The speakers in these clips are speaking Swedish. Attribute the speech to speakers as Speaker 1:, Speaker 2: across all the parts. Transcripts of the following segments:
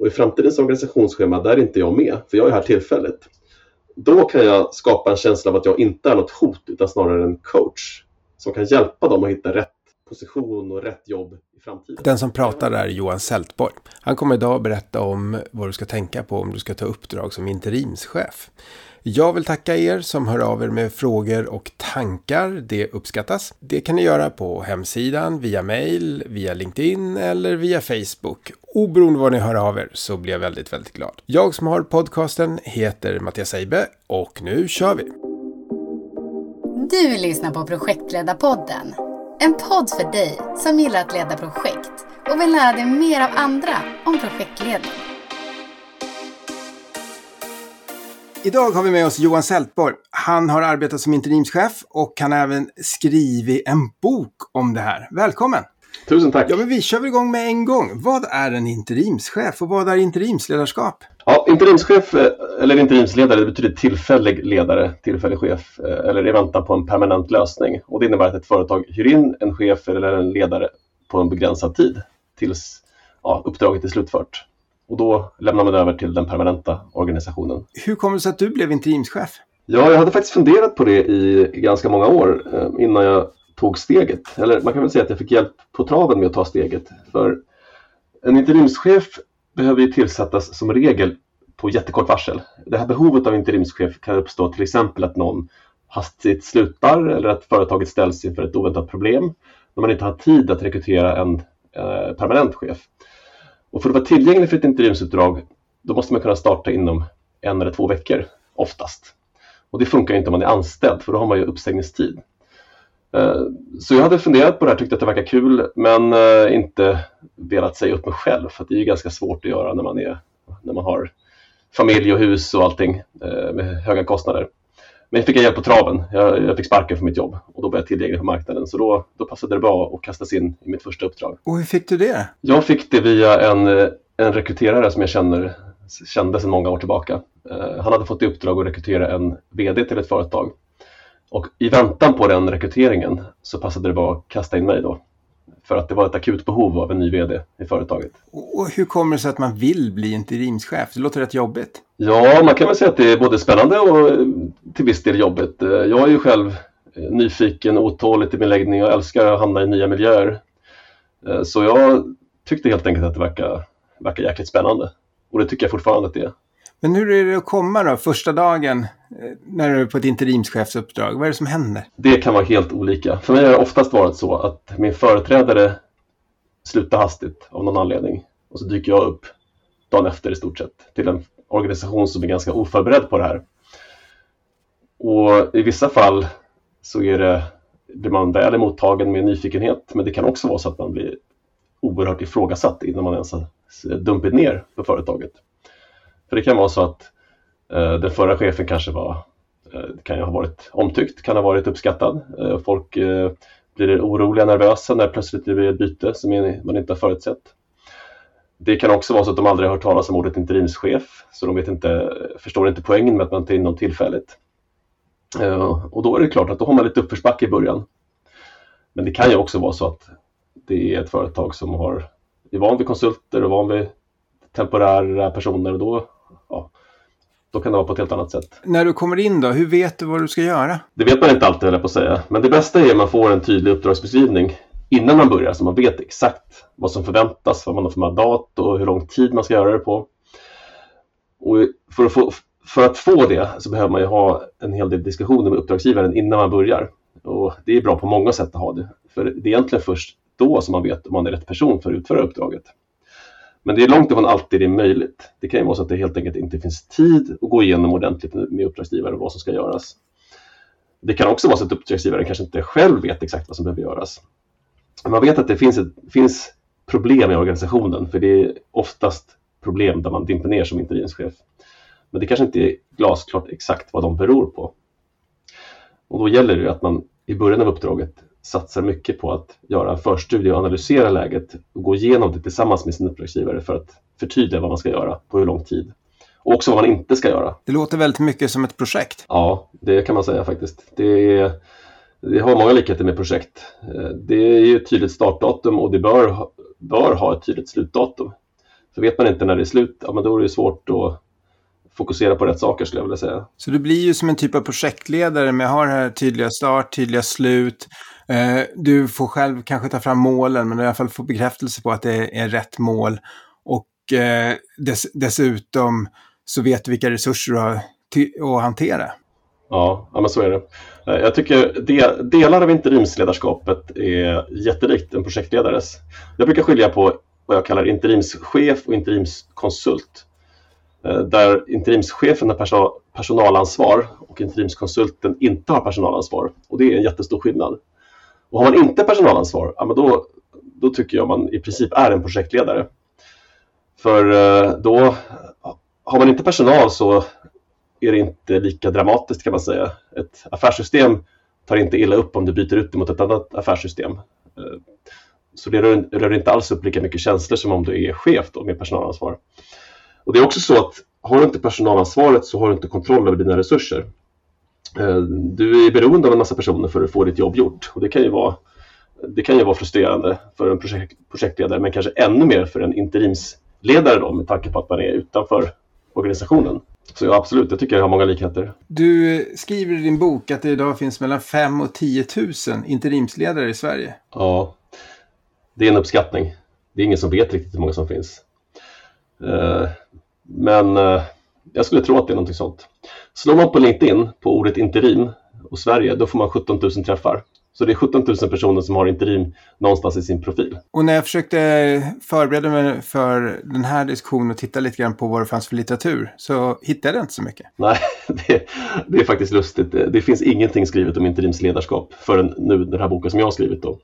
Speaker 1: och i framtidens organisationsschema där är inte jag med, för jag är här tillfälligt. Då kan jag skapa en känsla av att jag inte är något hot utan snarare en coach som kan hjälpa dem att hitta rätt position och rätt jobb i framtiden.
Speaker 2: Den som pratar är Johan Sältborg. Han kommer idag att berätta om vad du ska tänka på om du ska ta uppdrag som interimschef. Jag vill tacka er som hör av er med frågor och tankar. Det uppskattas. Det kan ni göra på hemsidan, via mail, via LinkedIn eller via Facebook. Oberoende vad ni hör av er så blir jag väldigt, väldigt glad. Jag som har podcasten heter Mattias Eibe och nu kör vi!
Speaker 3: Du lyssnar på Projektledarpodden. En podd för dig som gillar att leda projekt och vill lära dig mer av andra om projektledning.
Speaker 2: Idag har vi med oss Johan Sältborg. Han har arbetat som interimschef och han har även skrivit en bok om det här. Välkommen!
Speaker 1: Tusen tack!
Speaker 2: Ja, men vi kör igång med en gång. Vad är en interimschef och vad är interimsledarskap?
Speaker 1: Ja, interimschef eh, eller interimsledare betyder tillfällig ledare, tillfällig chef eh, eller i väntan på en permanent lösning. Och det innebär att ett företag hyr in en chef eller en ledare på en begränsad tid tills ja, uppdraget är slutfört. Och då lämnar man över till den permanenta organisationen.
Speaker 2: Hur kommer det sig att du blev interimschef?
Speaker 1: Ja, jag hade faktiskt funderat på det i ganska många år eh, innan jag tog steget. Eller man kan väl säga att jag fick hjälp på traven med att ta steget. För en interimschef behöver ju tillsättas som regel på jättekort varsel. Det här behovet av interimschef kan uppstå till exempel att någon hastigt slutar eller att företaget ställs inför ett oväntat problem när man inte har tid att rekrytera en eh, permanent chef. Och för att vara tillgänglig för ett interimsuppdrag då måste man kunna starta inom en eller två veckor oftast. Och det funkar inte om man är anställd för då har man ju uppsägningstid. Eh, så jag hade funderat på det här, tyckte att det verkar kul men eh, inte velat säga upp mig själv för det är ju ganska svårt att göra när man, är, när man har familj och hus och allting eh, med höga kostnader. Men jag fick hjälp på traven. Jag, jag fick sparken från mitt jobb och då var jag tillgänglig på marknaden. Så då, då passade det bra att kastas in i mitt första uppdrag.
Speaker 2: Och hur fick du det?
Speaker 1: Jag fick det via en, en rekryterare som jag känner, kände sedan många år tillbaka. Han hade fått i uppdrag att rekrytera en VD till ett företag och i väntan på den rekryteringen så passade det bra att kasta in mig då. För att det var ett akut behov av en ny VD i företaget.
Speaker 2: Och hur kommer det sig att man vill bli interimschef? Det låter rätt jobbigt.
Speaker 1: Ja, man kan väl säga att det är både spännande och eh, till viss del jobbigt. Eh, jag är ju själv eh, nyfiken och otålig till min läggning och älskar att hamna i nya miljöer. Så jag tyckte helt enkelt att det verkar, verkar jäkligt spännande. Och det tycker jag fortfarande att det är.
Speaker 2: Men hur är det att komma då, första dagen eh, när du är på ett interimschefsuppdrag? Vad är det som händer?
Speaker 1: Det kan vara helt olika. För mig har det oftast varit så att min företrädare slutar hastigt av någon anledning och så dyker jag upp dagen efter i stort sett till en organisation som är ganska oförberedd på det här. Och i vissa fall så är det, blir man väl emottagen med nyfikenhet men det kan också vara så att man blir oerhört ifrågasatt innan man ens har dumpit ner på företaget. För det kan vara så att eh, den förra chefen kanske var, eh, kan ju ha varit omtyckt, kan ha varit uppskattad. Eh, folk eh, blir oroliga, nervösa när plötsligt det blir ett byte som man inte har förutsett. Det kan också vara så att de aldrig har hört talas om ordet interimschef, så de vet inte, förstår inte poängen med att man tar in någon tillfälligt. Eh, och då är det klart att då har man lite uppförsbacke i början. Men det kan ju också vara så att det är ett företag som har, är van vid konsulter och van vid temporära personer och då ja, då kan det vara på ett helt annat sätt.
Speaker 2: När du kommer in då, hur vet du vad du ska göra?
Speaker 1: Det vet man inte alltid, höll jag på att säga. Men det bästa är att man får en tydlig uppdragsbeskrivning innan man börjar så man vet exakt vad som förväntas, vad man har för mandat och hur lång tid man ska göra det på. Och för att få, för att få det så behöver man ju ha en hel del diskussioner med uppdragsgivaren innan man börjar. Och det är bra på många sätt att ha det. För det är egentligen först då som man vet om man är rätt person för att utföra uppdraget. Men det är långt ifrån alltid det är möjligt. Det kan ju vara så att det helt enkelt inte finns tid att gå igenom ordentligt med uppdragsgivare vad som ska göras. Det kan också vara så att uppdragsgivaren kanske inte själv vet exakt vad som behöver göras. Man vet att det finns, ett, finns problem i organisationen för det är oftast problem där man dimper ner som interimschef. Men det kanske inte är glasklart exakt vad de beror på. Och då gäller det att man i början av uppdraget satsar mycket på att göra en förstudie och analysera läget och gå igenom det tillsammans med sin uppdragsgivare för att förtydliga vad man ska göra på hur lång tid. Och också vad man inte ska göra.
Speaker 2: Det låter väldigt mycket som ett projekt.
Speaker 1: Ja, det kan man säga faktiskt. Det, är, det har många likheter med projekt. Det är ju ett tydligt startdatum och det bör, bör ha ett tydligt slutdatum. Så vet man inte när det är slut, ja, men då är det svårt att fokusera på rätt saker skulle jag vilja säga.
Speaker 2: Så du blir ju som en typ av projektledare med att ha det här tydliga start, tydliga slut. Eh, du får själv kanske ta fram målen, men i alla fall få bekräftelse på att det är rätt mål. Och eh, dess, dessutom så vet du vilka resurser du har att hantera.
Speaker 1: Ja, ja men så är det. Eh, jag tycker de, delar av interimsledarskapet är jättelikt en projektledares. Jag brukar skilja på vad jag kallar interimschef och interimskonsult. Där interimschefen har personalansvar och interimskonsulten inte har personalansvar. Och det är en jättestor skillnad. Och har man inte personalansvar, ja, men då, då tycker jag man i princip är en projektledare. För eh, då har man inte personal så är det inte lika dramatiskt kan man säga. Ett affärssystem tar inte illa upp om du byter ut det mot ett annat affärssystem. Eh, så det rör, rör inte alls upp lika mycket känslor som om du är chef då, med personalansvar. Och det är också så att har du inte personalansvaret så har du inte kontroll över dina resurser. Eh, du är beroende av en massa personer för att få ditt jobb gjort och det kan ju vara, det kan ju vara frustrerande för en projekt, projektledare men kanske ännu mer för en interimsledare då, med tanke på att man är utanför organisationen. Så ja, absolut, jag tycker jag har många likheter.
Speaker 2: Du skriver i din bok att det idag finns mellan 5 och 10 000 interimsledare i Sverige.
Speaker 1: Ja, det är en uppskattning. Det är ingen som vet riktigt hur många som finns. Eh, men eh, jag skulle tro att det är någonting sånt. Slår man på LinkedIn på ordet interim och Sverige, då får man 17 000 träffar. Så det är 17 000 personer som har interim någonstans i sin profil.
Speaker 2: Och när jag försökte förbereda mig för den här diskussionen och titta lite grann på vad det fanns för litteratur så hittade jag inte så mycket.
Speaker 1: Nej, det, det är faktiskt lustigt. Det finns ingenting skrivet om interimsledarskap förrän nu den här boken som jag har skrivit. Då.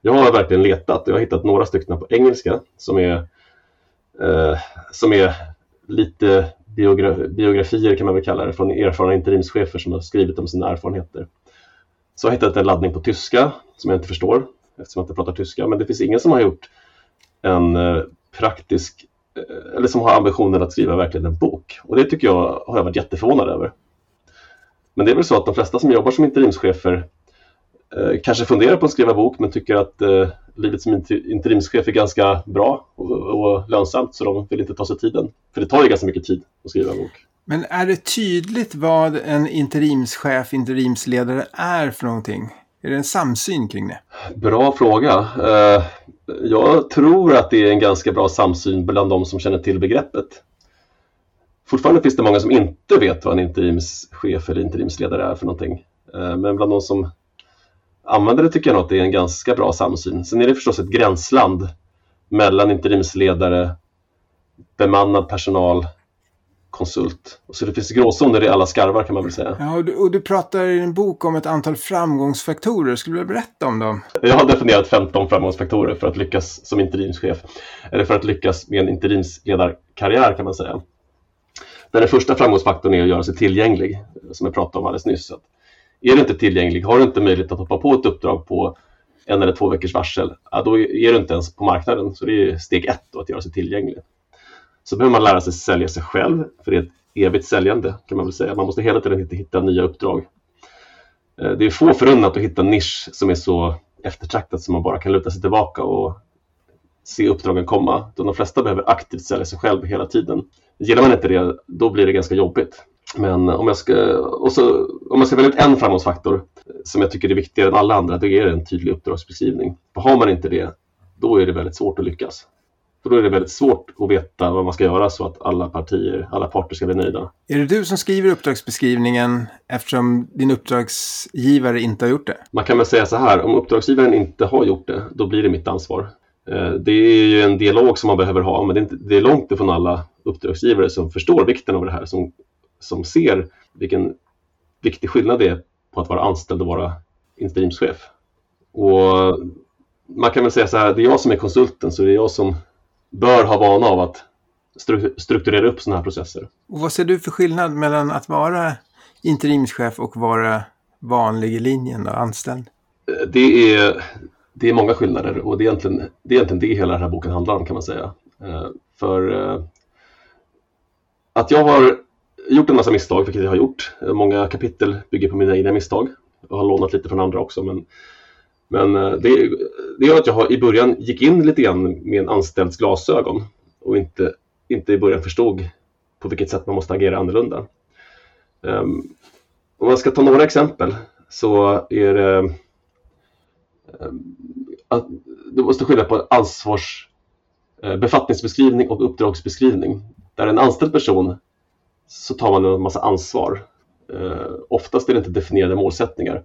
Speaker 1: Jag har verkligen letat och jag har hittat några stycken på engelska som är, eh, som är lite biogra biografier kan man väl kalla det från erfarna interimschefer som har skrivit om sina erfarenheter. Så jag har hittat en laddning på tyska som jag inte förstår eftersom jag inte pratar tyska. Men det finns ingen som har gjort en eh, praktisk eh, eller som har ambitionen att skriva verkligen en bok. Och det tycker jag har jag varit jätteförvånad över. Men det är väl så att de flesta som jobbar som interimschefer kanske funderar på att skriva bok men tycker att eh, livet som interimschef är ganska bra och, och, lönsamt så de vill inte ta sig tiden. För det tar ju ganska mycket tid att skriva en bok.
Speaker 2: Men är det tydligt vad en interimschef, interimsledare är för någonting? Är det en samsyn kring det?
Speaker 1: Bra fråga. Eh, jag tror att det är en ganska bra samsyn bland de som känner till begreppet. Fortfarande finns det många som inte vet vad en interimschef eller interimsledare är för någonting. Eh, men bland de som använder det tycker jag nog att det är en ganska bra samsyn. Sen är det förstås ett gränsland mellan interimsledare, bemannad personal konsult. Så det finns gråzoner i alla skarvar kan man väl säga.
Speaker 2: Ja, och du, och du pratar i din bok om ett antal framgångsfaktorer. Skulle du berätta om dem?
Speaker 1: Jag har definierat 15 framgångsfaktorer för att lyckas som interimschef. Eller för att lyckas med en interimsledarkarriär kan man säga. Den första framgångsfaktorn är att göra sig tillgänglig, som jag pratade om alldeles nyss. Är du inte tillgänglig, har du inte möjlighet att hoppa på ett uppdrag på en eller två veckors varsel, ja, då är du inte ens på marknaden. Så det är steg ett då, att göra sig tillgänglig. Så behöver man lära sig sälja sig själv, för det är ett evigt säljande kan man väl säga. Man måste hela tiden hitta nya uppdrag. Eh, det är få förunnat att hitta en nisch som är så eftertraktad som man bara kan luta sig tillbaka och se uppdragen komma. De flesta behöver aktivt sälja sig själv hela tiden. Gillar man inte det, då blir det ganska jobbigt. Men om jag ska, och så, om jag ska välja ut en framgångsfaktor som jag tycker är viktigare än alla andra, då är det en tydlig uppdragsbeskrivning. För har man inte det, då är det väldigt svårt att lyckas. För då är det väldigt svårt att veta vad man ska göra så att alla partier, alla parter ska bli nöjda.
Speaker 2: Är det du som skriver uppdragsbeskrivningen eftersom din uppdragsgivare inte har gjort det?
Speaker 1: Man kan väl säga så här, om uppdragsgivaren inte har gjort det, då blir det mitt ansvar. Eh, det är ju en dialog som man behöver ha, men det är, inte, det är långt ifrån alla uppdragsgivare som förstår vikten av det här, som, som ser vilken viktig skillnad det är på att vara anställd och vara interimschef. Och man kan väl säga så här, det är jag som är konsulten, så det är jag som bör ha vana av att strukturera upp sådana här processer.
Speaker 2: Och vad ser du för skillnad mellan att vara interimschef och vara vanlig i linjen och anställd?
Speaker 1: Det är, det är många skillnader och det är, egentligen, det är egentligen det hela den här boken handlar om kan man säga. Eh, för eh, att jag har gjort en massa misstag, vilket jag har gjort. Många kapitel bygger på mina egna misstag. Jag har lånat lite från andra också, men men eh, det, det gör att jag har, i början gick in lite grann med en anställds glasögon och inte, inte i början förstod på vilket sätt man måste agera annorlunda. Um, om man ska ta några exempel så är det um, att du måste skilja på ansvars uh, befattningsbeskrivning och uppdragsbeskrivning. Där en anställd person så tar man en massa ansvar. Eh, oftast är det inte definierade målsättningar.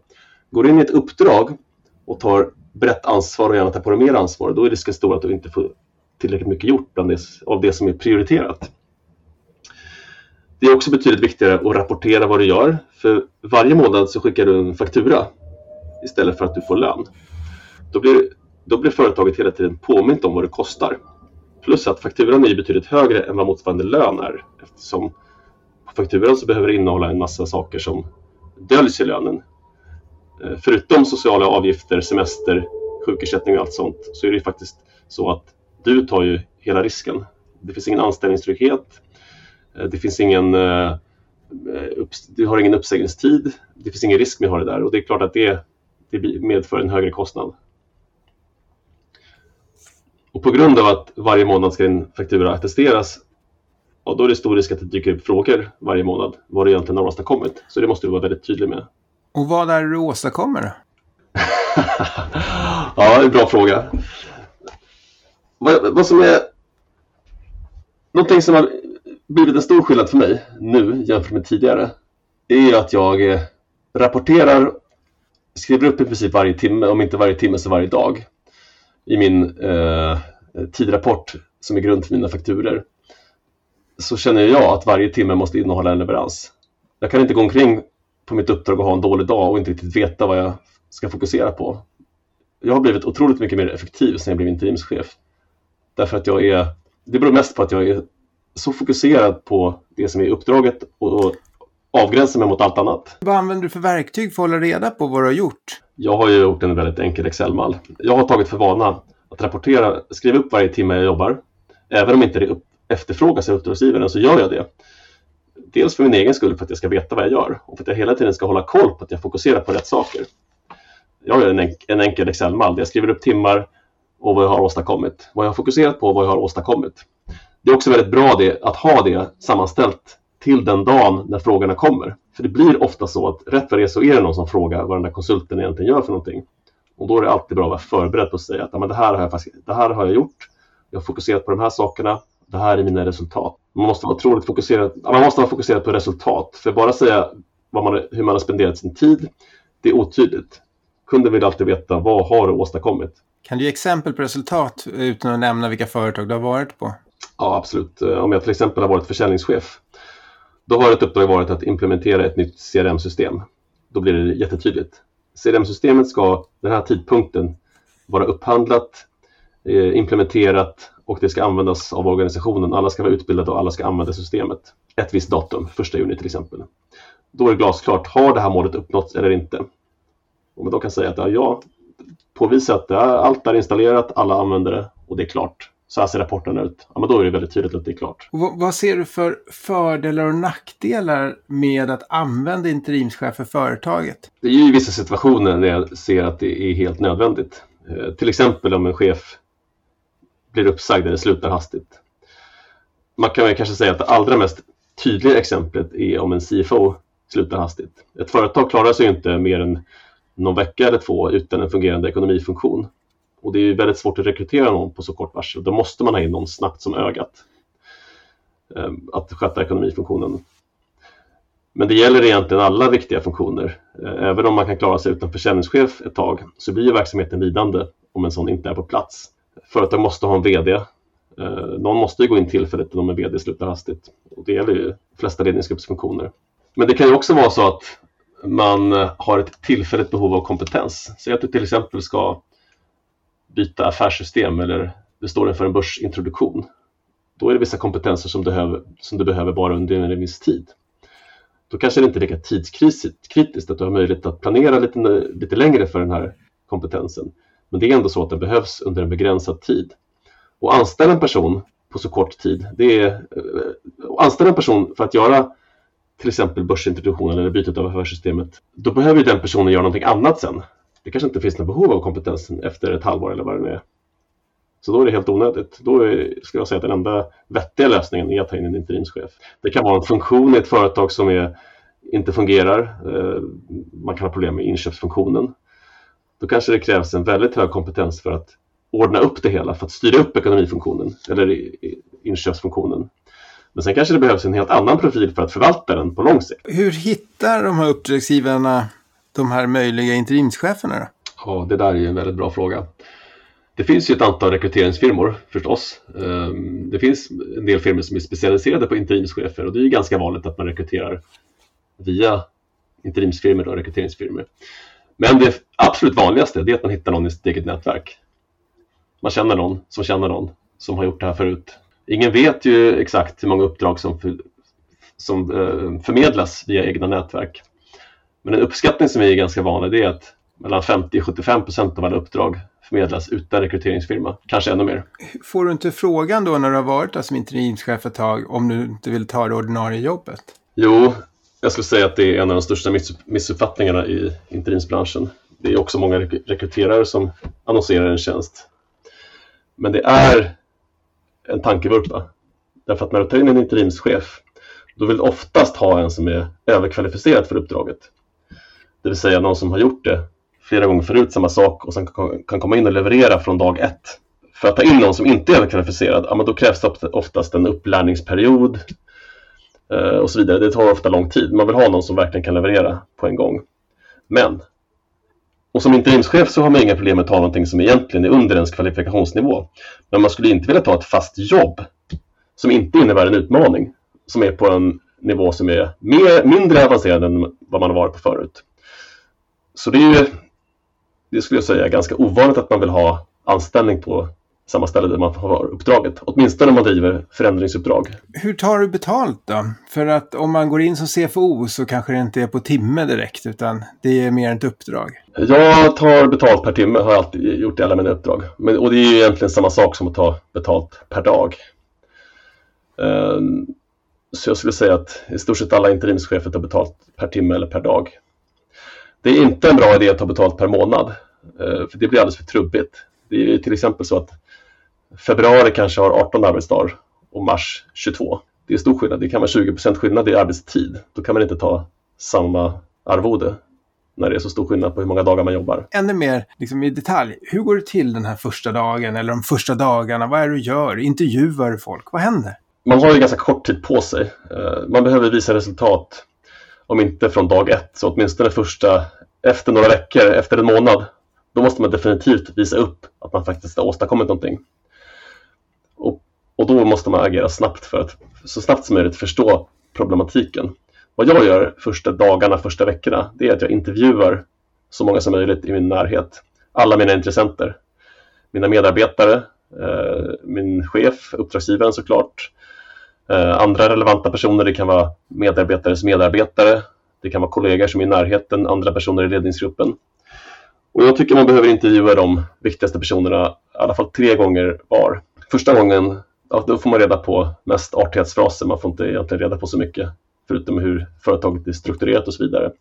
Speaker 1: Går du in i ett uppdrag och tar brett ansvar och gärna tar på dig mer ansvar, då är risken stor att du inte får tillräckligt mycket gjort av det som är prioriterat. Det är också betydligt viktigare att rapportera vad du gör. För varje månad så skickar du en faktura istället för att du får lön. Då blir, då blir företaget hela tiden påmint om vad det kostar. Plus att fakturan är betydligt högre än vad motsvarande lön är eftersom fakturan så behöver det innehålla en massa saker som döljs i lönen. Förutom sociala avgifter, semester, sjukersättning och allt sånt så är det faktiskt så att du tar ju hela risken. Det finns ingen anställningstrygghet. Det finns ingen du har ingen uppsägningstid. Det finns ingen risk med att ha det där och det är klart att det, det medför en högre kostnad. Och på grund av att varje månad ska din faktura attesteras, ja, då är det stor risk att det dyker upp frågor varje månad vad du egentligen har åstadkommit. Så det måste du vara väldigt tydlig med.
Speaker 2: Och vad är det du åstadkommer?
Speaker 1: ja, det är en bra fråga. Vad, vad som är någonting som har blivit en stor skillnad för mig nu jämfört med tidigare är att jag eh, rapporterar, skriver upp i princip varje timme, om inte varje timme så varje dag i min eh, tidrapport som är grund för mina fakturer så känner jag att varje timme måste innehålla en leverans. Jag kan inte gå omkring på mitt uppdrag och ha en dålig dag och inte riktigt veta vad jag ska fokusera på. Jag har blivit otroligt mycket mer effektiv sen jag blev interimschef. Därför att jag är, det beror mest på att jag är så fokuserad på det som är uppdraget och, och avgränsar mig mot allt annat.
Speaker 2: Vad använder du för verktyg för att hålla reda på vad du har gjort?
Speaker 1: Jag har ju gjort en väldigt enkel Excel-mall. Jag har tagit för vana att rapportera, skriva upp varje timme jag jobbar. Även om inte det efterfrågas av uppdragsgivaren så gör jag det. Dels för min egen skull, för att jag ska veta vad jag gör och för att jag hela tiden ska hålla koll på att jag fokuserar på rätt saker. Jag gör en, enk en enkel Excel-mall där jag skriver upp timmar och vad jag har åstadkommit. Vad jag har fokuserat på och vad jag har åstadkommit. Det är också väldigt bra det, att ha det sammanställt till den dagen när frågorna kommer. För det blir ofta så att rätt vad det är så är det någon som frågar vad den där konsulten egentligen gör för någonting. Och då är det alltid bra att vara förberedd på att säga att ja, men det, här har jag faktiskt, det här har jag gjort. Jag har fokuserat på de här sakerna. Det här är mina resultat. Man måste vara otroligt fokuserad, man måste vara fokuserad på resultat. För bara säga man, hur man har spenderat sin tid, det är otydligt. Kunden vill alltid veta vad har du åstadkommit.
Speaker 2: Kan du ge exempel på resultat utan att nämna vilka företag du har varit på?
Speaker 1: Ja, absolut. Eh, om jag till exempel har varit försäljningschef, då har ett uppdrag varit att implementera ett nytt CRM-system. Då blir det jättetydligt. CRM-systemet ska den här tidpunkten vara upphandlat, eh, implementerat och det ska användas av organisationen. Alla ska vara utbildade och alla ska använda systemet. Ett visst datum, första juni till exempel. Då är det glasklart, har det här målet uppnåtts eller inte? Om man då kan säga att ja, påvisa att allt är installerat, alla använder det och det är klart så här ser rapporten ut. Ja, men då är det väldigt tydligt att det är klart.
Speaker 2: Och vad ser du för fördelar och nackdelar med att använda interimschef för företaget?
Speaker 1: Det är ju i vissa situationer när jag ser att det är helt nödvändigt. Eh, till exempel om en chef blir uppsagd eller slutar hastigt. Man kan väl kanske säga att det allra mest tydliga exemplet är om en CFO slutar hastigt. Ett företag klarar sig inte mer än någon vecka eller två utan en fungerande ekonomifunktion. Och det är väldigt svårt att rekrytera någon på så kort varsel. Då måste man ha in någon snabbt som ögat ehm, att sköta ekonomifunktionen. Men det gäller egentligen alla viktiga funktioner. Ehm, även om man kan klara sig utan försäljningschef ett tag så blir verksamheten lidande om en sån inte är på plats. Företag måste ha en VD. Eh, någon måste ju gå in tillfälligt om en VD slutar hastigt. Och det gäller ju de flesta ledningsgruppsfunktioner. Men det kan ju också vara så att man eh, har ett tillfälligt behov av kompetens. Säg att du till exempel ska byta affärssystem eller du står inför en börsintroduktion. Då är det vissa kompetenser som, behöver, som du behöver bara under en viss tid. Då kanske det inte är lika tidskritiskt att du har möjlighet att planera lite, lite längre för den här kompetensen. Men det är ändå så att den behövs under en begränsad tid. Och anställa en person på så kort tid, det är, eh, och anställa en person för att göra till exempel börsintroduktionen eller bytet av affärssystemet, då behöver den personen göra någonting annat sen det kanske inte finns något behov av kompetensen efter ett halvår eller vad det nu är. Så då är det helt onödigt. Då är, skulle jag säga att den enda vettiga lösningen är att ta in en interimschef. Det kan vara en funktion i ett företag som är, inte fungerar. Eh, man kan ha problem med inköpsfunktionen. Då kanske det krävs en väldigt hög kompetens för att ordna upp det hela, för att styra upp ekonomifunktionen eller inköpsfunktionen. Men sen kanske det behövs en helt annan profil för att förvalta den på lång sikt.
Speaker 2: Hur hittar de här uppdragsgivarna de här möjliga interimscheferna? Då?
Speaker 1: Ja, det där är en väldigt bra fråga. Det finns ju ett antal rekryteringsfirmor förstås. Ehm, det finns en del firmor som är specialiserade på interimschefer och det är ganska vanligt att man rekryterar via interimsfirmor och rekryteringsfirmor. Men det absolut vanligaste är att man hittar någon i sitt eget nätverk. Man känner någon som känner någon som har gjort det här förut. Ingen vet ju exakt hur många uppdrag som, för, som eh, förmedlas via egna nätverk. Men en uppskattning som är ganska vanlig är att mellan 50 75 procent av alla uppdrag förmedlas utan rekryteringsfirma, kanske ännu mer.
Speaker 2: Får du inte frågan då när du har varit som interimschef ett tag om du inte vill ta det ordinarie jobbet?
Speaker 1: Jo, jag skulle säga att det är en av de största missuppfattningarna i interimsbranschen. Det är också många rekryterare som annonserar en tjänst. Men det är en tankevurpa. Därför att när du tar in en interimschef, då vill du oftast ha en som är överkvalificerad för uppdraget. Det vill säga någon som har gjort det flera gånger förut, samma sak och sen kan komma in och leverera från dag ett. För att ta in någon som inte är överkvalificerad, ja, men då krävs det oftast en upplärningsperiod Eh, och så vidare. Det tar ofta lång tid. Man vill ha någon som verkligen kan leverera på en gång. Men, och som interimschef så har man inga problem med att ta någonting som egentligen är under ens kvalifikationsnivå. Men man skulle inte vilja ta ett fast jobb som inte innebär en utmaning, som är på en nivå som är mer, mindre avancerad än vad man har varit på förut. Så det är ju, det skulle jag säga ganska ovanligt att man vill ha anställning på samma ställe där man har uppdraget. Åtminstone om man driver förändringsuppdrag.
Speaker 2: Hur tar du betalt då? För att om man går in som CFO så kanske det inte är på timme direkt utan det är mer ett uppdrag.
Speaker 1: Jag tar betalt per timme, har jag alltid gjort i alla mina uppdrag. Men, och det är ju egentligen samma sak som att ta betalt per dag. Um, så jag skulle säga att i stort sett alla interimschefer tar betalt per timme eller per dag. Det är inte en bra idé att ta betalt per månad, uh, för det blir alldeles för trubbigt. Det är till exempel så att februari kanske har 18 arbetsdagar och mars 22. Det är stor skillnad. Det kan vara 20% skillnad i arbetstid. Då kan man inte ta samma arvode när det är så stor skillnad på hur många dagar man jobbar.
Speaker 2: Ännu mer liksom i detalj, hur går det till den här första dagen eller de första dagarna? Vad är det du gör? Intervjuar du folk? Vad händer?
Speaker 1: Man har ju ganska kort tid på sig. Eh, man behöver visa resultat, om inte från dag ett, så åtminstone första, efter några veckor, efter en månad. Då måste man definitivt visa upp att man faktiskt har åstadkommit någonting. Och, då måste man agera snabbt för att så snabbt som möjligt förstå problematiken. Vad jag gör första dagarna, första veckorna, det är att jag intervjuar så många som möjligt i min närhet. Alla mina intressenter. Mina medarbetare, eh, min chef, uppdragsgivaren såklart. Eh, andra relevanta personer, det kan vara medarbetares medarbetare. Det kan vara kollegor som är i närheten, andra personer i ledningsgruppen. Och jag tycker man behöver intervjua de viktigaste personerna i alla fall tre gånger var. Första gången, ja, då får man reda på mest artighetsfraser, man får inte egentligen reda på så mycket förutom hur företaget är strukturerat och så vidare.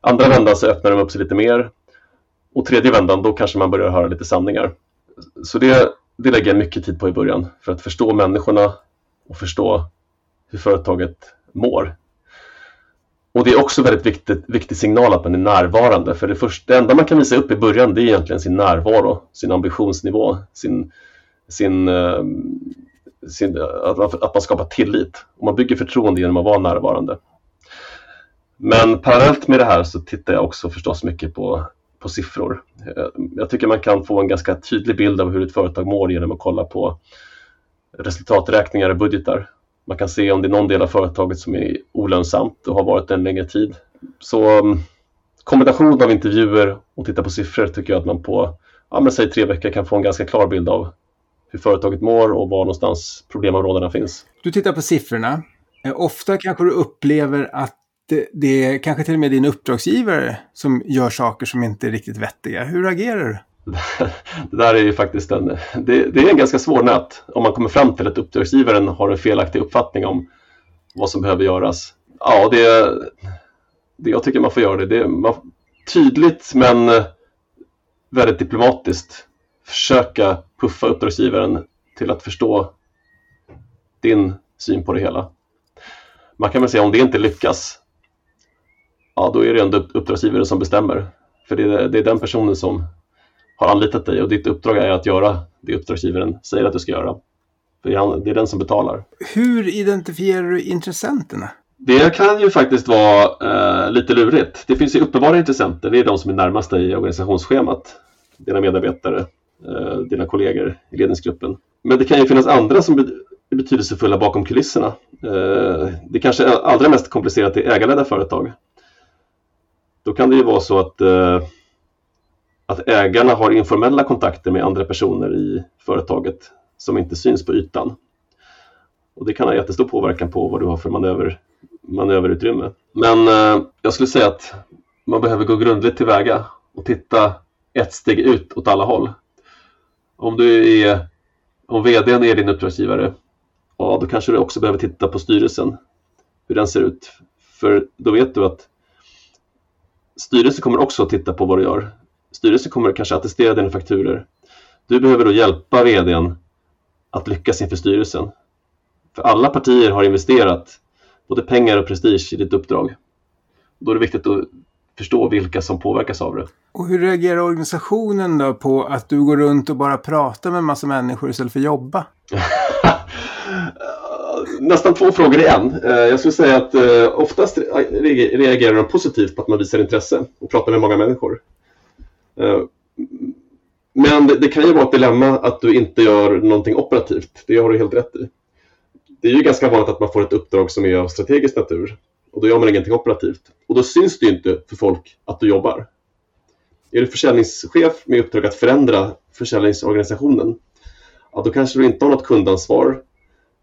Speaker 1: Andra vändan så öppnar de upp sig lite mer och tredje vändan då kanske man börjar höra lite sanningar. Så det, det lägger jag mycket tid på i början för att förstå människorna och förstå hur företaget mår. Och det är också väldigt viktigt, viktig signal att man är närvarande. För det, första, det enda man kan visa upp i början det är egentligen sin närvaro, sin ambitionsnivå, sin, sin, eh, sin att, man, att man skapar tillit. Och man bygger förtroende genom att vara närvarande. Men parallellt med det här så tittar jag också förstås mycket på, på siffror. Eh, jag tycker man kan få en ganska tydlig bild av hur ett företag mår genom att kolla på resultaträkningar och budgetar. Man kan se om det är någon del av företaget som är olönsamt och har varit det en längre tid. Så mm, kombination av intervjuer och titta på siffror tycker jag att man på ja, men säg tre veckor kan få en ganska klar bild av hur företaget mår och var någonstans problemområdena finns.
Speaker 2: Du tittar på siffrorna. Eh, ofta kanske du upplever att det, det är kanske till och med din uppdragsgivare som gör saker som inte är riktigt vettiga. Hur agerar du?
Speaker 1: det där är ju faktiskt en, det, det, är en ganska svår nöt om man kommer fram till att uppdragsgivaren har en felaktig uppfattning om vad som behöver göras. Ja, det, det jag tycker man får göra det, det är tydligt men väldigt diplomatiskt försöka puffa uppdragsgivaren till att förstå din syn på det hela. Man kan väl säga om det inte lyckas, ja då är det ändå uppdragsgivaren som bestämmer. För det är, det är den personen som har anlitat dig och ditt uppdrag är att göra det uppdragsgivaren säger att du ska göra. För det är den som betalar.
Speaker 2: Hur identifierar du intressenterna?
Speaker 1: Det kan ju faktiskt vara eh, lite lurigt. Det finns ju uppenbara intressenter, det är de som är närmast dig i organisationsschemat. Dina medarbetare, eh, dina kollegor i ledningsgruppen. Men det kan ju finnas andra som är betydelsefulla bakom kulisserna. Eh, det kanske allra mest komplicerat är ägarledda företag. Då kan det ju vara så att, eh, att ägarna har informella kontakter med andra personer i företaget som inte syns på ytan. Och det kan ha jättestor påverkan på vad du har för manöver, manöverutrymme. Men eh, jag skulle säga att man behöver gå grundligt tillväga och titta ett steg ut åt alla håll. Om du är om vdn är din uppdragsgivare, ja då kanske du också behöver titta på styrelsen, hur den ser ut. För då vet du att styrelsen kommer också att titta på vad du gör. Styrelsen kommer kanske attestera dina fakturer. Du behöver då hjälpa vdn att lyckas inför styrelsen. För alla partier har investerat både pengar och prestige i ditt uppdrag. Då är det viktigt att förstå vilka som påverkas av det.
Speaker 2: Och hur reagerar organisationen då på att du går runt och bara pratar med en massa människor istället för att jobba?
Speaker 1: Nästan två frågor i en. Eh, jag skulle säga att eh, oftast reagerar de positivt på att man visar intresse och pratar med många människor. Eh, men det kan ju vara ett dilemma att du inte gör någonting operativt. Det har du helt rätt i. Det är ju ganska vanligt att man får ett uppdrag som är av strategisk natur och då gör man ingenting operativt. Och då syns det ju inte för folk att du jobbar. Är du försäljningschef med uppdrag att förändra försäljningsorganisationen, ja, då kanske du inte har något kundansvar.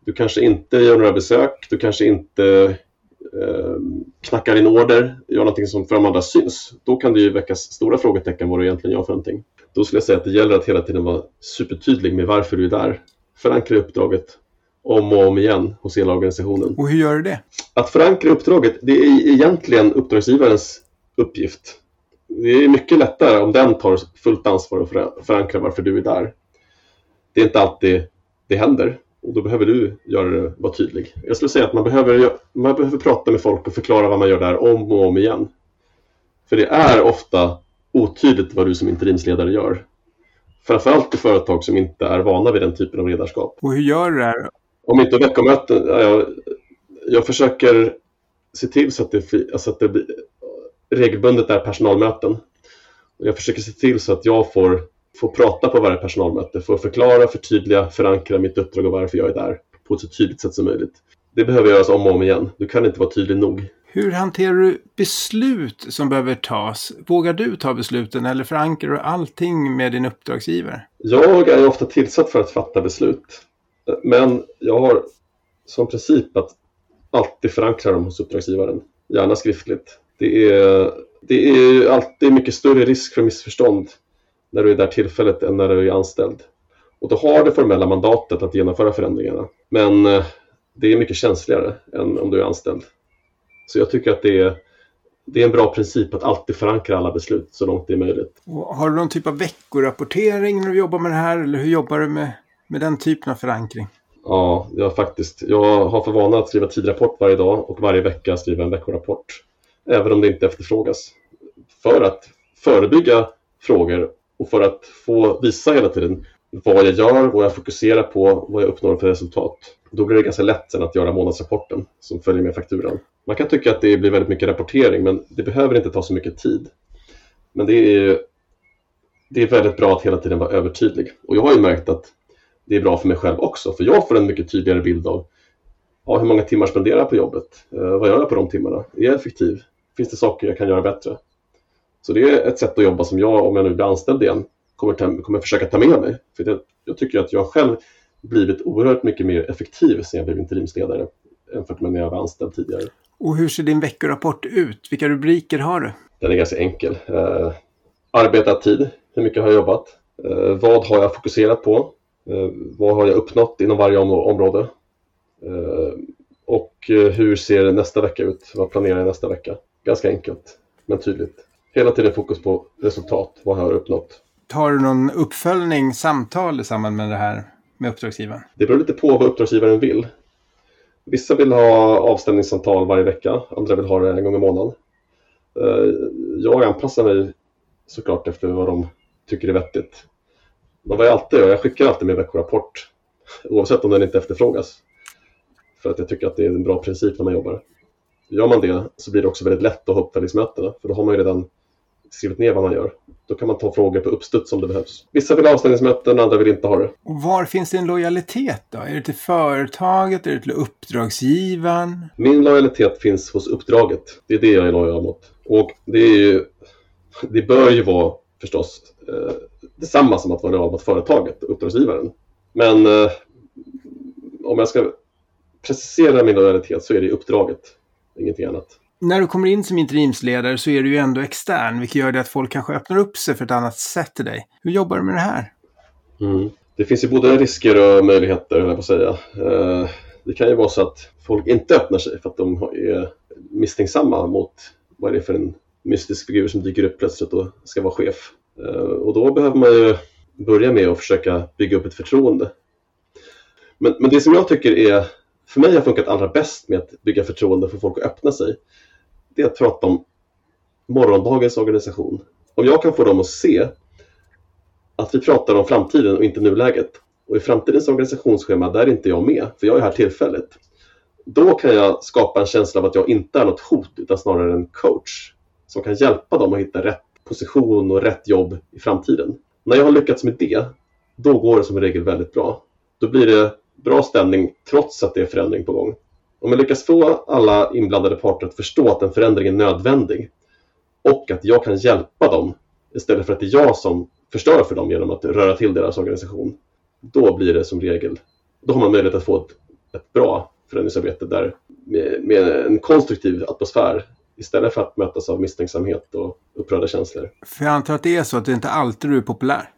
Speaker 1: Du kanske inte gör några besök, du kanske inte eh, knackar in order, gör någonting som för de andra syns. Då kan det ju väckas stora frågetecken vad du egentligen gör för någonting. Då skulle jag säga att det gäller att hela tiden vara supertydlig med varför du är där. Förankra uppdraget om och om igen hos hela organisationen.
Speaker 2: Och hur gör du det?
Speaker 1: Att förankra uppdraget, det är egentligen uppdragsgivarens uppgift. Det är mycket lättare om den tar fullt ansvar och förankrar varför du är där. Det är inte alltid det händer och då behöver du göra det, vara tydlig. Jag skulle säga att man behöver, man behöver prata med folk och förklara vad man gör där om och om igen. För det är ofta otydligt vad du som interimsledare gör. Framförallt i företag som inte är vana vid den typen av ledarskap.
Speaker 2: Och hur gör du det här?
Speaker 1: Om inte veckomöten, jag, jag försöker se till så att det, alltså att det blir, regelbundet är personalmöten. Jag försöker se till så att jag får, får prata på varje personalmöte, får förklara, förtydliga, förankra mitt uppdrag och varför jag är där på ett så tydligt sätt som möjligt. Det behöver göras om och om igen. Du kan inte vara tydlig nog.
Speaker 2: Hur hanterar du beslut som behöver tas? Vågar du ta besluten eller förankrar du allting med din uppdragsgivare?
Speaker 1: Jag är ofta tillsatt för att fatta beslut. Men jag har som princip att alltid förankra dem hos uppdragsgivaren, gärna skriftligt. Det är, det är alltid mycket större risk för missförstånd när du är där tillfället än när du är anställd. Och då har det formella mandatet att genomföra förändringarna. Men eh, det är mycket känsligare än om du är anställd. Så jag tycker att det är, det är en bra princip att alltid förankra alla beslut så långt det är möjligt.
Speaker 2: Och har du någon typ av veckorapportering när du jobbar med det här? Eller hur jobbar du med, med den typen av förankring?
Speaker 1: Ja, jag, faktiskt, jag har för vana att skriva tidrapport varje dag och varje vecka skriva en veckorapport. Även om det inte efterfrågas. För att förebygga frågor och för att få visa hela tiden vad jag gör, vad jag fokuserar på, vad jag uppnår för resultat. Då blir det ganska lätt sen att göra månadsrapporten som följer med fakturan. Man kan tycka att det blir väldigt mycket rapportering men det behöver inte ta så mycket tid. Men det är, det är väldigt bra att hela tiden vara övertydlig. Och jag har ju märkt att det är bra för mig själv också för jag får en mycket tydligare bild av ja, hur många timmar spenderar jag på jobbet? Eh, vad gör jag på de timmarna? Är jag effektiv? Finns det saker jag kan göra bättre? Så det är ett sätt att jobba som jag, om jag nu blir anställd igen, kommer, ta, kommer försöka ta med mig. För det, jag tycker att jag själv blivit oerhört mycket mer effektiv sen jag blev interimsledare jämfört med när jag var anställd tidigare.
Speaker 2: Och hur ser din veckorapport ut? Vilka rubriker har du?
Speaker 1: Den är ganska enkel. Eh, arbetad tid, hur mycket har jag jobbat? Eh, vad har jag fokuserat på? Eh, vad har jag uppnått inom varje om område? Eh, och eh, hur ser nästa vecka ut? Vad planerar jag nästa vecka? Ganska enkelt, men tydligt. Hela tiden fokus på resultat. Vad har jag uppnått?
Speaker 2: Har du någon uppföljning, samtal i samband med det här med uppdragsgivaren?
Speaker 1: Det beror lite på vad uppdragsgivaren vill. Vissa vill ha avstämningssamtal varje vecka, andra vill ha det en gång i månaden. Jag anpassar mig såklart efter vad de tycker är vettigt. Men vad jag alltid jag skickar alltid min veckorapport oavsett om den inte efterfrågas. För att jag tycker att det är en bra princip när man jobbar. Gör man det så blir det också väldigt lätt att ha uppföljningsmötena för då har man ju redan skrivit ner vad man gör. Då kan man ta frågor på uppstuds om det behövs. Vissa vill ha avstängningsmöten, andra vill inte ha det.
Speaker 2: Och var finns din lojalitet då? Är det till företaget? Är det till uppdragsgivaren?
Speaker 1: Min lojalitet finns hos uppdraget. Det är det jag är lojal mot. Och det är ju, det bör ju vara förstås eh, detsamma som att vara lojal mot företaget och uppdragsgivaren. Men eh, om jag ska precisera min lojalitet så är det uppdraget, ingenting annat.
Speaker 2: När du kommer in som interimsledare så är du ju ändå extern, vilket gör det att folk kanske öppnar upp sig för ett annat sätt till dig. Hur jobbar du med det här?
Speaker 1: Mm. Det finns ju både risker och möjligheter, höll jag på att säga. Eh, det kan ju vara så att folk inte öppnar sig för att de är misstänksamma mot vad är det för en mystisk figur som dyker upp plötsligt och ska vara chef. Eh, och då behöver man ju börja med att försöka bygga upp ett förtroende. Men, men det som jag tycker är, för mig har funkat allra bäst med att bygga förtroende för folk att öppna sig, det är att prata om morgondagens organisation. Om jag kan få dem att se att vi pratar om framtiden och inte nuläget. Och i framtidens organisationsschema, där är inte jag med, för jag är här tillfälligt. Då kan jag skapa en känsla av att jag inte är något hot, utan snarare en coach som kan hjälpa dem att hitta rätt position och rätt jobb i framtiden. När jag har lyckats med det, då går det som regel väldigt bra. Då blir det bra stämning trots att det är förändring på gång. Om jag lyckas få alla inblandade parter att förstå att en förändring är nödvändig och att jag kan hjälpa dem istället för att det är jag som förstör för dem genom att röra till deras organisation, då blir det som regel, då har man möjlighet att få ett, ett bra förändringsarbete där med, med en konstruktiv atmosfär istället för att mötas av misstänksamhet och upprörda känslor.
Speaker 2: För jag antar att det är så att det inte alltid du är populär?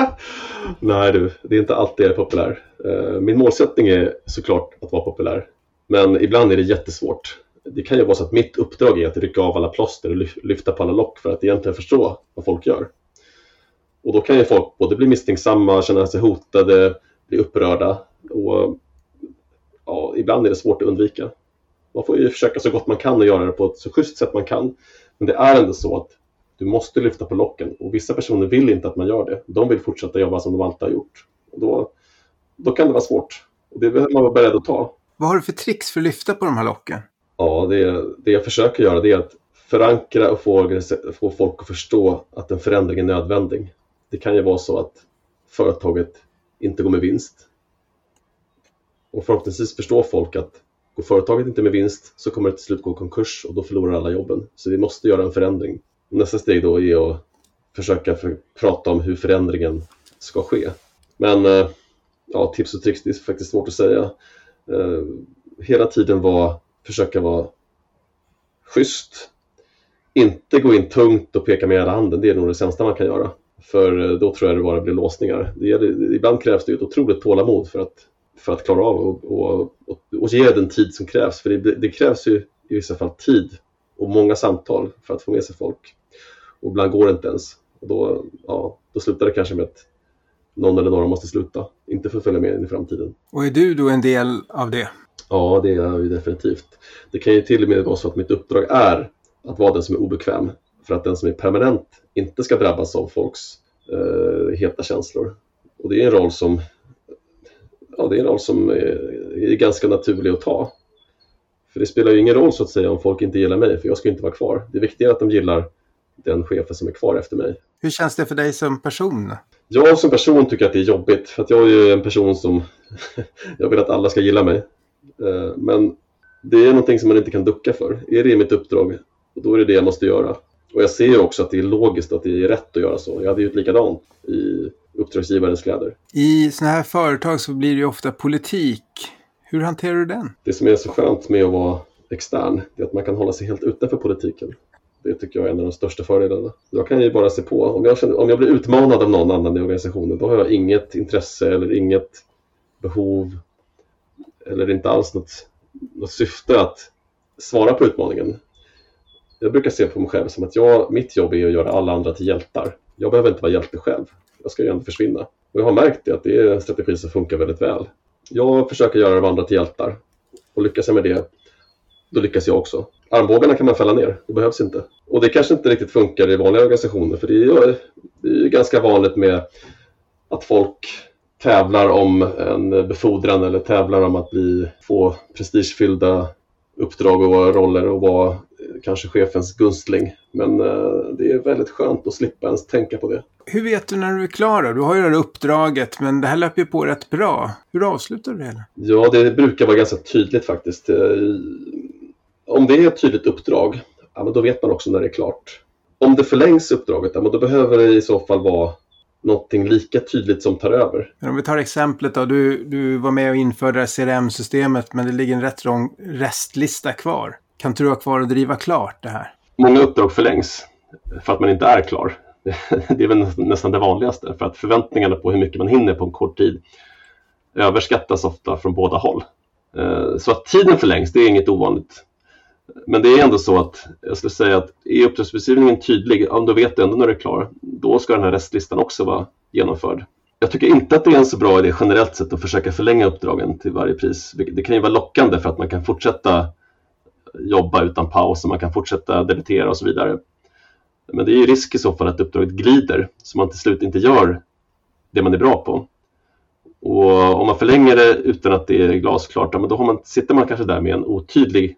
Speaker 1: Nej du, det är inte alltid jag är populär. Eh, min målsättning är såklart att vara populär. Men ibland är det jättesvårt. Det kan ju vara så att mitt uppdrag är att rycka av alla plåster och lyfta på alla lock för att egentligen förstå vad folk gör. Och då kan ju folk både bli misstänksamma, känna sig hotade, bli upprörda och ja, ibland är det svårt att undvika. Man får ju försöka så gott man kan och göra det på ett så schysst sätt man kan. Men det är ändå så att du måste lyfta på locken och vissa personer vill inte att man gör det. De vill fortsätta jobba som de alltid har gjort. Och då, då kan det vara svårt. Och det behöver man vara beredd att ta.
Speaker 2: Vad har du för tricks för att lyfta på de här locken?
Speaker 1: Ja, det, det jag försöker göra det är att förankra och få, få folk att förstå att en förändring är nödvändig. Det kan ju vara så att företaget inte går med vinst. Och förhoppningsvis förstår folk att går företaget inte med vinst så kommer det till slut gå konkurs och då förlorar alla jobben. Så vi måste göra en förändring. Nästa steg då är att försöka för, prata om hur förändringen ska ske. Men eh, ja, tips och tricks, det är faktiskt svårt att säga. Eh, hela tiden var, försöka vara schysst. Inte gå in tungt och peka med hela handen, det är nog det sämsta man kan göra. För eh, då tror jag det bara blir låsningar. Det gäller, ibland krävs det ett otroligt tålamod för att, för att klara av och, och, och, och ge den tid som krävs. För det, det, krävs ju i vissa fall tid och många samtal för att få med sig folk. Och ibland går det inte ens. Och då, ja, då slutar det kanske med att någon eller några måste sluta. Inte för att följa med in i framtiden.
Speaker 2: Och är du då en del av det?
Speaker 1: Ja, det är jag ju definitivt. Det kan ju till och med vara så att mitt uppdrag är att vara den som är obekväm för att den som är permanent inte ska drabbas av folks eh, heta känslor. Och det är en roll som, ja, det är en roll som är, är ganska naturlig att ta. För det spelar ju ingen roll så att säga om folk inte gillar mig, för jag ska inte vara kvar. Det viktiga är att de gillar den chefen som är kvar efter mig.
Speaker 2: Hur känns det för dig som person?
Speaker 1: Jag som person tycker att det är jobbigt, för att jag är ju en person som jag vill att alla ska gilla mig. Eh, men det är någonting som man inte kan ducka för. Är det mitt uppdrag, då är det det jag måste göra. Och jag ser ju också att det är logiskt att det är rätt att göra så. Jag hade gjort likadant i uppdragsgivarens kläder.
Speaker 2: I sådana här företag så blir det ju ofta politik. Hur hanterar du den?
Speaker 1: Det som är så skönt med att vara extern, är att man kan hålla sig helt utanför politiken. Det tycker jag är en av de största fördelarna. Jag kan ju bara se på. Om jag, känner, om jag blir utmanad av någon annan i organisationen, då har jag inget intresse eller inget behov eller inte alls något, något syfte att svara på utmaningen. Jag brukar se på mig själv som att jag, mitt jobb är att göra alla andra till hjältar. Jag behöver inte vara hjälte själv. Jag ska ju ändå försvinna. Och jag har märkt det, att det är en strategi som funkar väldigt väl. Jag försöker göra de andra till hjältar. Och lyckas jag med det, då lyckas jag också. Armbågarna kan man fälla ner, det behövs inte. Och det kanske inte riktigt funkar i vanliga organisationer för det är ju ganska vanligt med att folk tävlar om en befordran eller tävlar om att bli, få prestigefyllda uppdrag och roller och vara kanske chefens gunstling. Men eh, det är väldigt skönt att slippa ens tänka på det.
Speaker 2: Hur vet du när du är klar då? Du har ju det här uppdraget, men det här löper ju på rätt bra. Hur avslutar du det hela?
Speaker 1: Ja, det brukar vara ganska tydligt faktiskt. Eh, om det är ett tydligt uppdrag, ja, men då vet man också när det är klart. Om det förlängs uppdraget, ja, men då behöver det i så fall vara någonting lika tydligt som tar över.
Speaker 2: Om vi tar exemplet då. Du, du var med och införde CRM-systemet men det ligger en rätt lång restlista kvar. Kan du ha kvar och driva klart det här?
Speaker 1: Många uppdrag förlängs för att man inte är klar. Det är väl nästan det vanligaste för att förväntningarna på hur mycket man hinner på en kort tid överskattas ofta från båda håll. Eh, så att tiden förlängs, det är inget ovanligt. Men det är ändå så att jag skulle säga att är uppdragsbeskrivningen tydlig, ja, då vet du ändå när du är klar. Då ska den här restlistan också vara genomförd. Jag tycker inte att det är en så bra idé generellt sett att försöka förlänga uppdragen till varje pris. Det kan ju vara lockande för att man kan fortsätta jobba utan paus och man kan fortsätta debitera och så vidare. Men det är ju risk i så fall att uppdraget glider så man till slut inte gör det man är bra på. Och om man förlänger det utan att det är glasklart, då har man, sitter man kanske där med en otydlig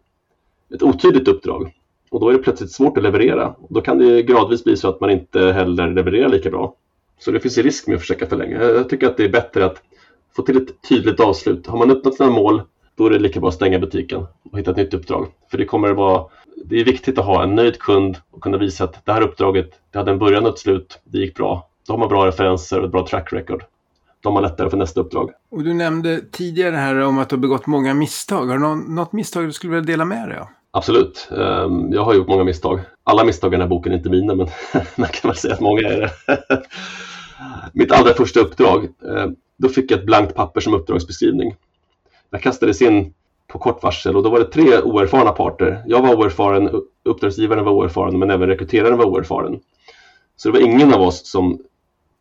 Speaker 1: ett otydligt uppdrag. Och då är det plötsligt svårt att leverera. Då kan det gradvis bli så att man inte heller levererar lika bra. Så det finns en risk med att försöka förlänga. Jag tycker att det är bättre att få till ett tydligt avslut. Har man uppnått sina mål, då är det lika bra att stänga butiken och hitta ett nytt uppdrag. För det kommer att vara, det är viktigt att ha en nöjd kund och kunna visa att det här uppdraget, det hade en början och ett slut, det gick bra. Då har man bra referenser och ett bra track record. Då har man lättare för nästa uppdrag.
Speaker 2: Och du nämnde tidigare här om att du har begått många misstag. Har du något misstag du skulle vilja dela med dig av?
Speaker 1: Absolut. Ehm, jag har gjort många misstag. Alla misstag i den här boken är inte mina, men man kan väl säga att många är det. Mitt allra första uppdrag, ehm, då fick jag ett blankt papper som uppdragsbeskrivning. Jag kastades in på kort varsel och då var det tre oerfarna parter. Jag var oerfaren, uppdragsgivaren var oerfaren, men även rekryteraren var oerfaren. Så det var ingen av oss som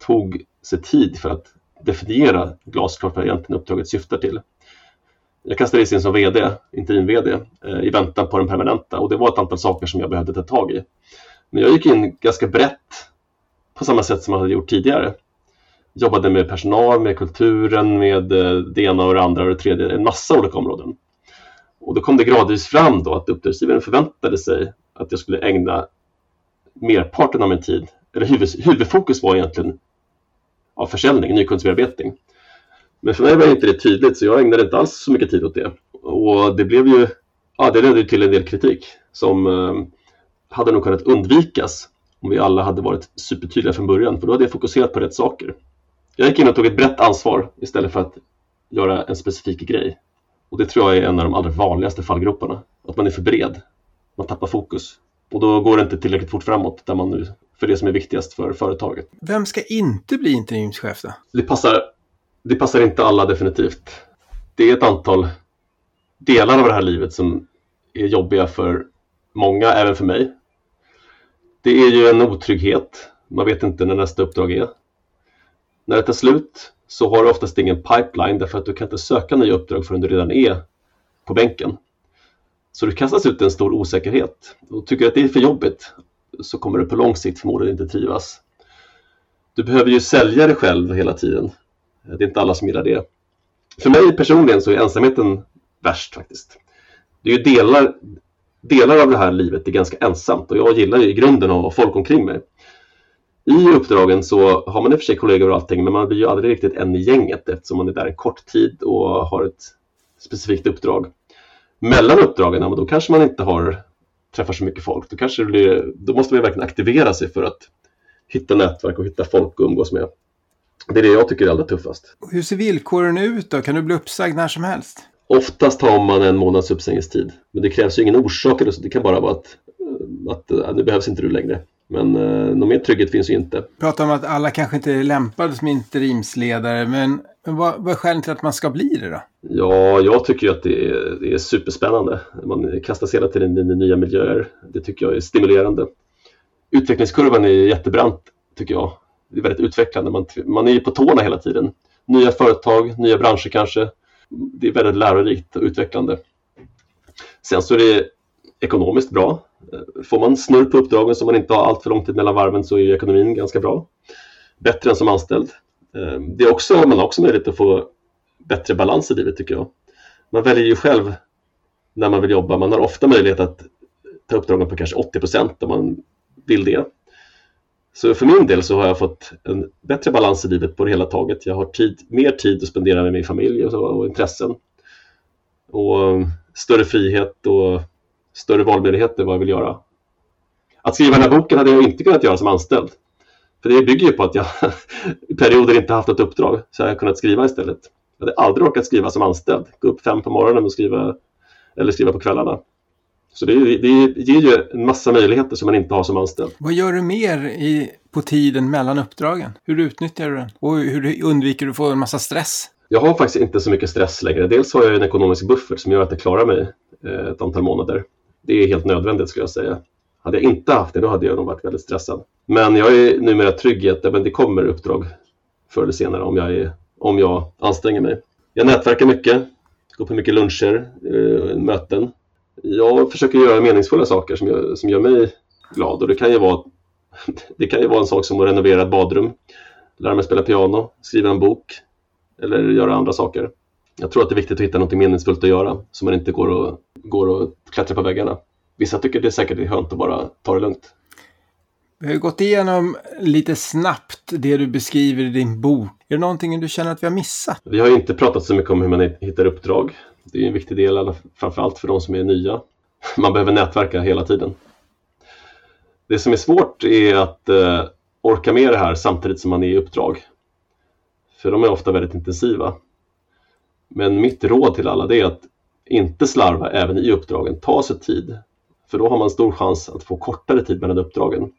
Speaker 1: tog sig tid för att definiera glasklart vad egentligen uppdraget syftar till. Jag kastades in som VD, interim-VD, eh, i väntan på den permanenta och det var ett antal saker som jag behövde ta tag i. Men jag gick in ganska brett på samma sätt som jag hade gjort tidigare. Jobbade med personal, med kulturen, med eh, det ena och det andra och det tredje, en massa olika områden. Och då kom det gradvis fram då att uppdragsgivaren förväntade sig att jag skulle ägna merparten av min tid, eller huvud, huvudfokus var egentligen av försäljning, nykundsbearbetning. Men för mig var inte det tydligt så jag ägnade inte alls så mycket tid åt det. Och det blev ju, ja det ledde till en del kritik som eh, hade nog kunnat undvikas om vi alla hade varit supertydliga från början för då hade jag fokuserat på rätt saker. Jag gick in och tog ett brett ansvar istället för att göra en specifik grej. Och det tror jag är en av de allra vanligaste fallgroparna. Att man är för bred. Man tappar fokus. Och då går det inte tillräckligt fort framåt där man nu, för det som är viktigast för företaget.
Speaker 2: Vem ska inte bli interimschef då?
Speaker 1: Det passar det passar inte alla definitivt. Det är ett antal delar av det här livet som är jobbiga för många, även för mig. Det är ju en otrygghet. Man vet inte när nästa uppdrag är. När det tar slut så har du oftast ingen pipeline därför att du kan inte söka nya uppdrag förrän du redan är på bänken. Så du kastas ut i en stor osäkerhet och tycker att det är för jobbigt så kommer du på lång sikt förmodligen inte trivas. Du behöver ju sälja dig själv hela tiden det är inte alla som gillar det. För mig personligen så är ensamheten värst faktiskt. Det är ju delar, delar av det här livet är ganska ensamt och jag gillar ju i grunden att ha folk omkring mig. I uppdragen så har man i och för sig kollegor och allting men man blir ju aldrig riktigt en i gänget eftersom man är där en kort tid och har ett specifikt uppdrag. Mellan uppdragen, ja, då kanske man inte har träffar så mycket folk. Då, kanske blir, då måste man verkligen aktivera sig för att hitta nätverk och hitta folk att umgås med. Det är det jag tycker är allra tuffast.
Speaker 2: Hur ser villkoren ut då? Kan du bli uppsagd när som helst?
Speaker 1: Oftast har man en månads uppsägningstid. Men det krävs ju ingen orsak. Det kan bara vara att, att, att nu behövs inte du längre. Men eh, någon mer trygghet finns ju inte.
Speaker 2: Pratar om att alla kanske inte är lämpade som interimsledare. Men, men vad, vad är skälet till att man ska bli det då?
Speaker 1: Ja, jag tycker att det är, det är superspännande. Man kastas hela tiden in i nya miljöer. Det tycker jag är stimulerande. Utvecklingskurvan är jättebrant tycker jag. Det är väldigt utvecklande. Man, man är på tårna hela tiden. Nya företag, nya branscher kanske. Det är väldigt lärorikt och utvecklande. Sen så är det ekonomiskt bra. Eh, får man snurr på uppdragen så man inte har allt för lång tid mellan varven så är ekonomin ganska bra. Bättre än som anställd. Eh, det är också, man har också möjlighet att få bättre balans i livet tycker jag. Man väljer ju själv när man vill jobba. Man har ofta möjlighet att ta uppdragen på kanske 80 procent om man vill det. Så för min del så har jag fått en bättre balans i livet på det hela taget. Jag har tid, mer tid att spendera med min familj och, så, och intressen. Och um, större frihet och större valmöjligheter vad jag vill göra. Att skriva den här boken hade jag inte kunnat göra som anställd. För det bygger ju på att jag i perioder inte haft ett uppdrag, så jag har kunnat skriva istället. Jag hade aldrig orkat skriva som anställd, gå upp fem på morgonen och skriva, eller skriva på kvällarna. Så det, det ger ju en massa möjligheter som man inte har som anställd.
Speaker 2: Vad gör du mer i, på tiden mellan uppdragen? Hur utnyttjar du den? Och hur undviker du att få en massa stress?
Speaker 1: Jag har faktiskt inte så mycket stress längre. Dels har jag en ekonomisk buffert som gör att jag klarar mig eh, ett antal månader. Det är helt nödvändigt skulle jag säga. Hade jag inte haft det, då hade jag nog varit väldigt stressad. Men jag är numera trygg i att det kommer uppdrag förr eller senare om jag, är, om jag anstränger mig. Jag nätverkar mycket, går på mycket luncher, eh, möten. Jag försöker göra meningsfulla saker som gör, som gör mig glad och det kan ju vara det kan ju vara en sak som att renovera ett badrum, lära mig spela piano, skriva en bok eller göra andra saker. Jag tror att det är viktigt att hitta något meningsfullt att göra så man inte går och, går och klättrar på väggarna. Vissa tycker det är säkert är skönt att bara ta det lugnt.
Speaker 2: Vi har gått igenom lite snabbt det du beskriver i din bok. Är det någonting du känner att vi har missat?
Speaker 1: Vi har inte pratat så mycket om hur man hittar uppdrag. Det är en viktig del, framförallt för de som är nya. Man behöver nätverka hela tiden. Det som är svårt är att eh, orka med det här samtidigt som man är i uppdrag. För de är ofta väldigt intensiva. Men mitt råd till alla är att inte slarva även i uppdragen. Ta sig tid. För då har man stor chans att få kortare tid mellan uppdragen.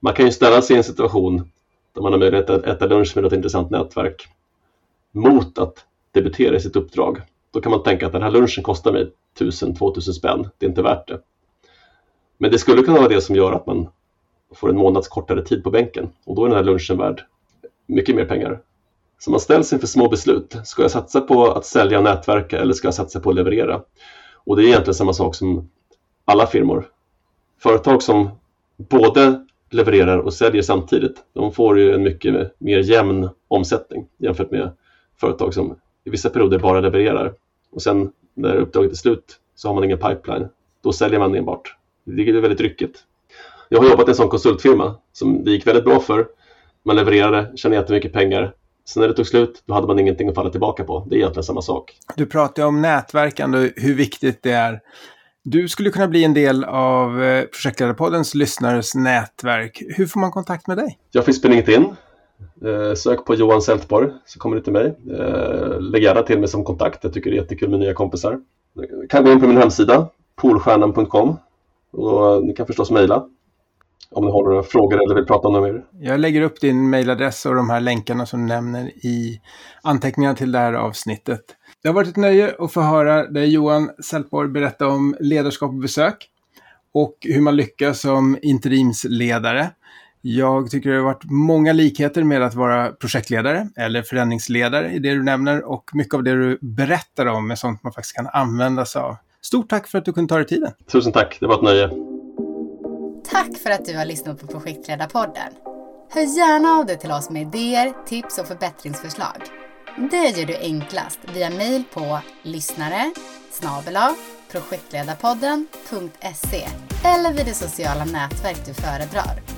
Speaker 1: Man kan ju ställa sig i en situation där man har möjlighet att äta lunch med något intressant nätverk mot att debutera i sitt uppdrag. Då kan man tänka att den här lunchen kostar mig 1000-2000 spänn, det är inte värt det. Men det skulle kunna vara det som gör att man får en månads kortare tid på bänken och då är den här lunchen värd mycket mer pengar. Så man ställs inför små beslut. Ska jag satsa på att sälja och nätverka eller ska jag satsa på att leverera? Och det är egentligen samma sak som alla firmor. Företag som både levererar och säljer samtidigt, de får ju en mycket mer jämn omsättning jämfört med företag som i vissa perioder bara levererar och sen när uppdraget är slut så har man ingen pipeline. Då säljer man enbart. Det är väldigt ryckigt. Jag har jobbat i en sån konsultfirma som det gick väldigt bra för. Man levererade, tjänade jättemycket pengar. Sen när det tog slut, då hade man ingenting att falla tillbaka på. Det är egentligen samma sak.
Speaker 2: Du pratar om nätverkande och hur viktigt det är. Du skulle kunna bli en del av eh, Projektledarpoddens lyssnares nätverk. Hur får man kontakt med dig?
Speaker 1: Jag finns på LinkedIn. Eh, sök på Johan Sältborg så kommer du till mig. Eh, lägg gärna till mig som kontakt. Jag tycker det är jättekul med nya kompisar. Du kan gå in på min hemsida, polstjärnan.com och ni kan förstås mejla om ni har några frågor eller vill prata om något mer.
Speaker 2: Jag lägger upp din mejladress och de här länkarna som du nämner i anteckningarna till det här avsnittet. Det har varit ett nöje att få höra dig Johan Sältborg berätta om ledarskap och besök och hur man lyckas som interimsledare. Jag tycker det har varit många likheter med att vara projektledare eller förändringsledare i det du nämner och mycket av det du berättar om är sånt man faktiskt kan använda sig av. Stort tack för att du kunde ta dig tiden.
Speaker 1: Tusen tack, det var ett nöje.
Speaker 3: Tack för att du har lyssnat på Projektledarpodden. Hör gärna av dig till oss med idéer, tips och förbättringsförslag. Det gör du enklast via mejl på lyssnare projektledarpodden.se eller vid det sociala nätverk du föredrar.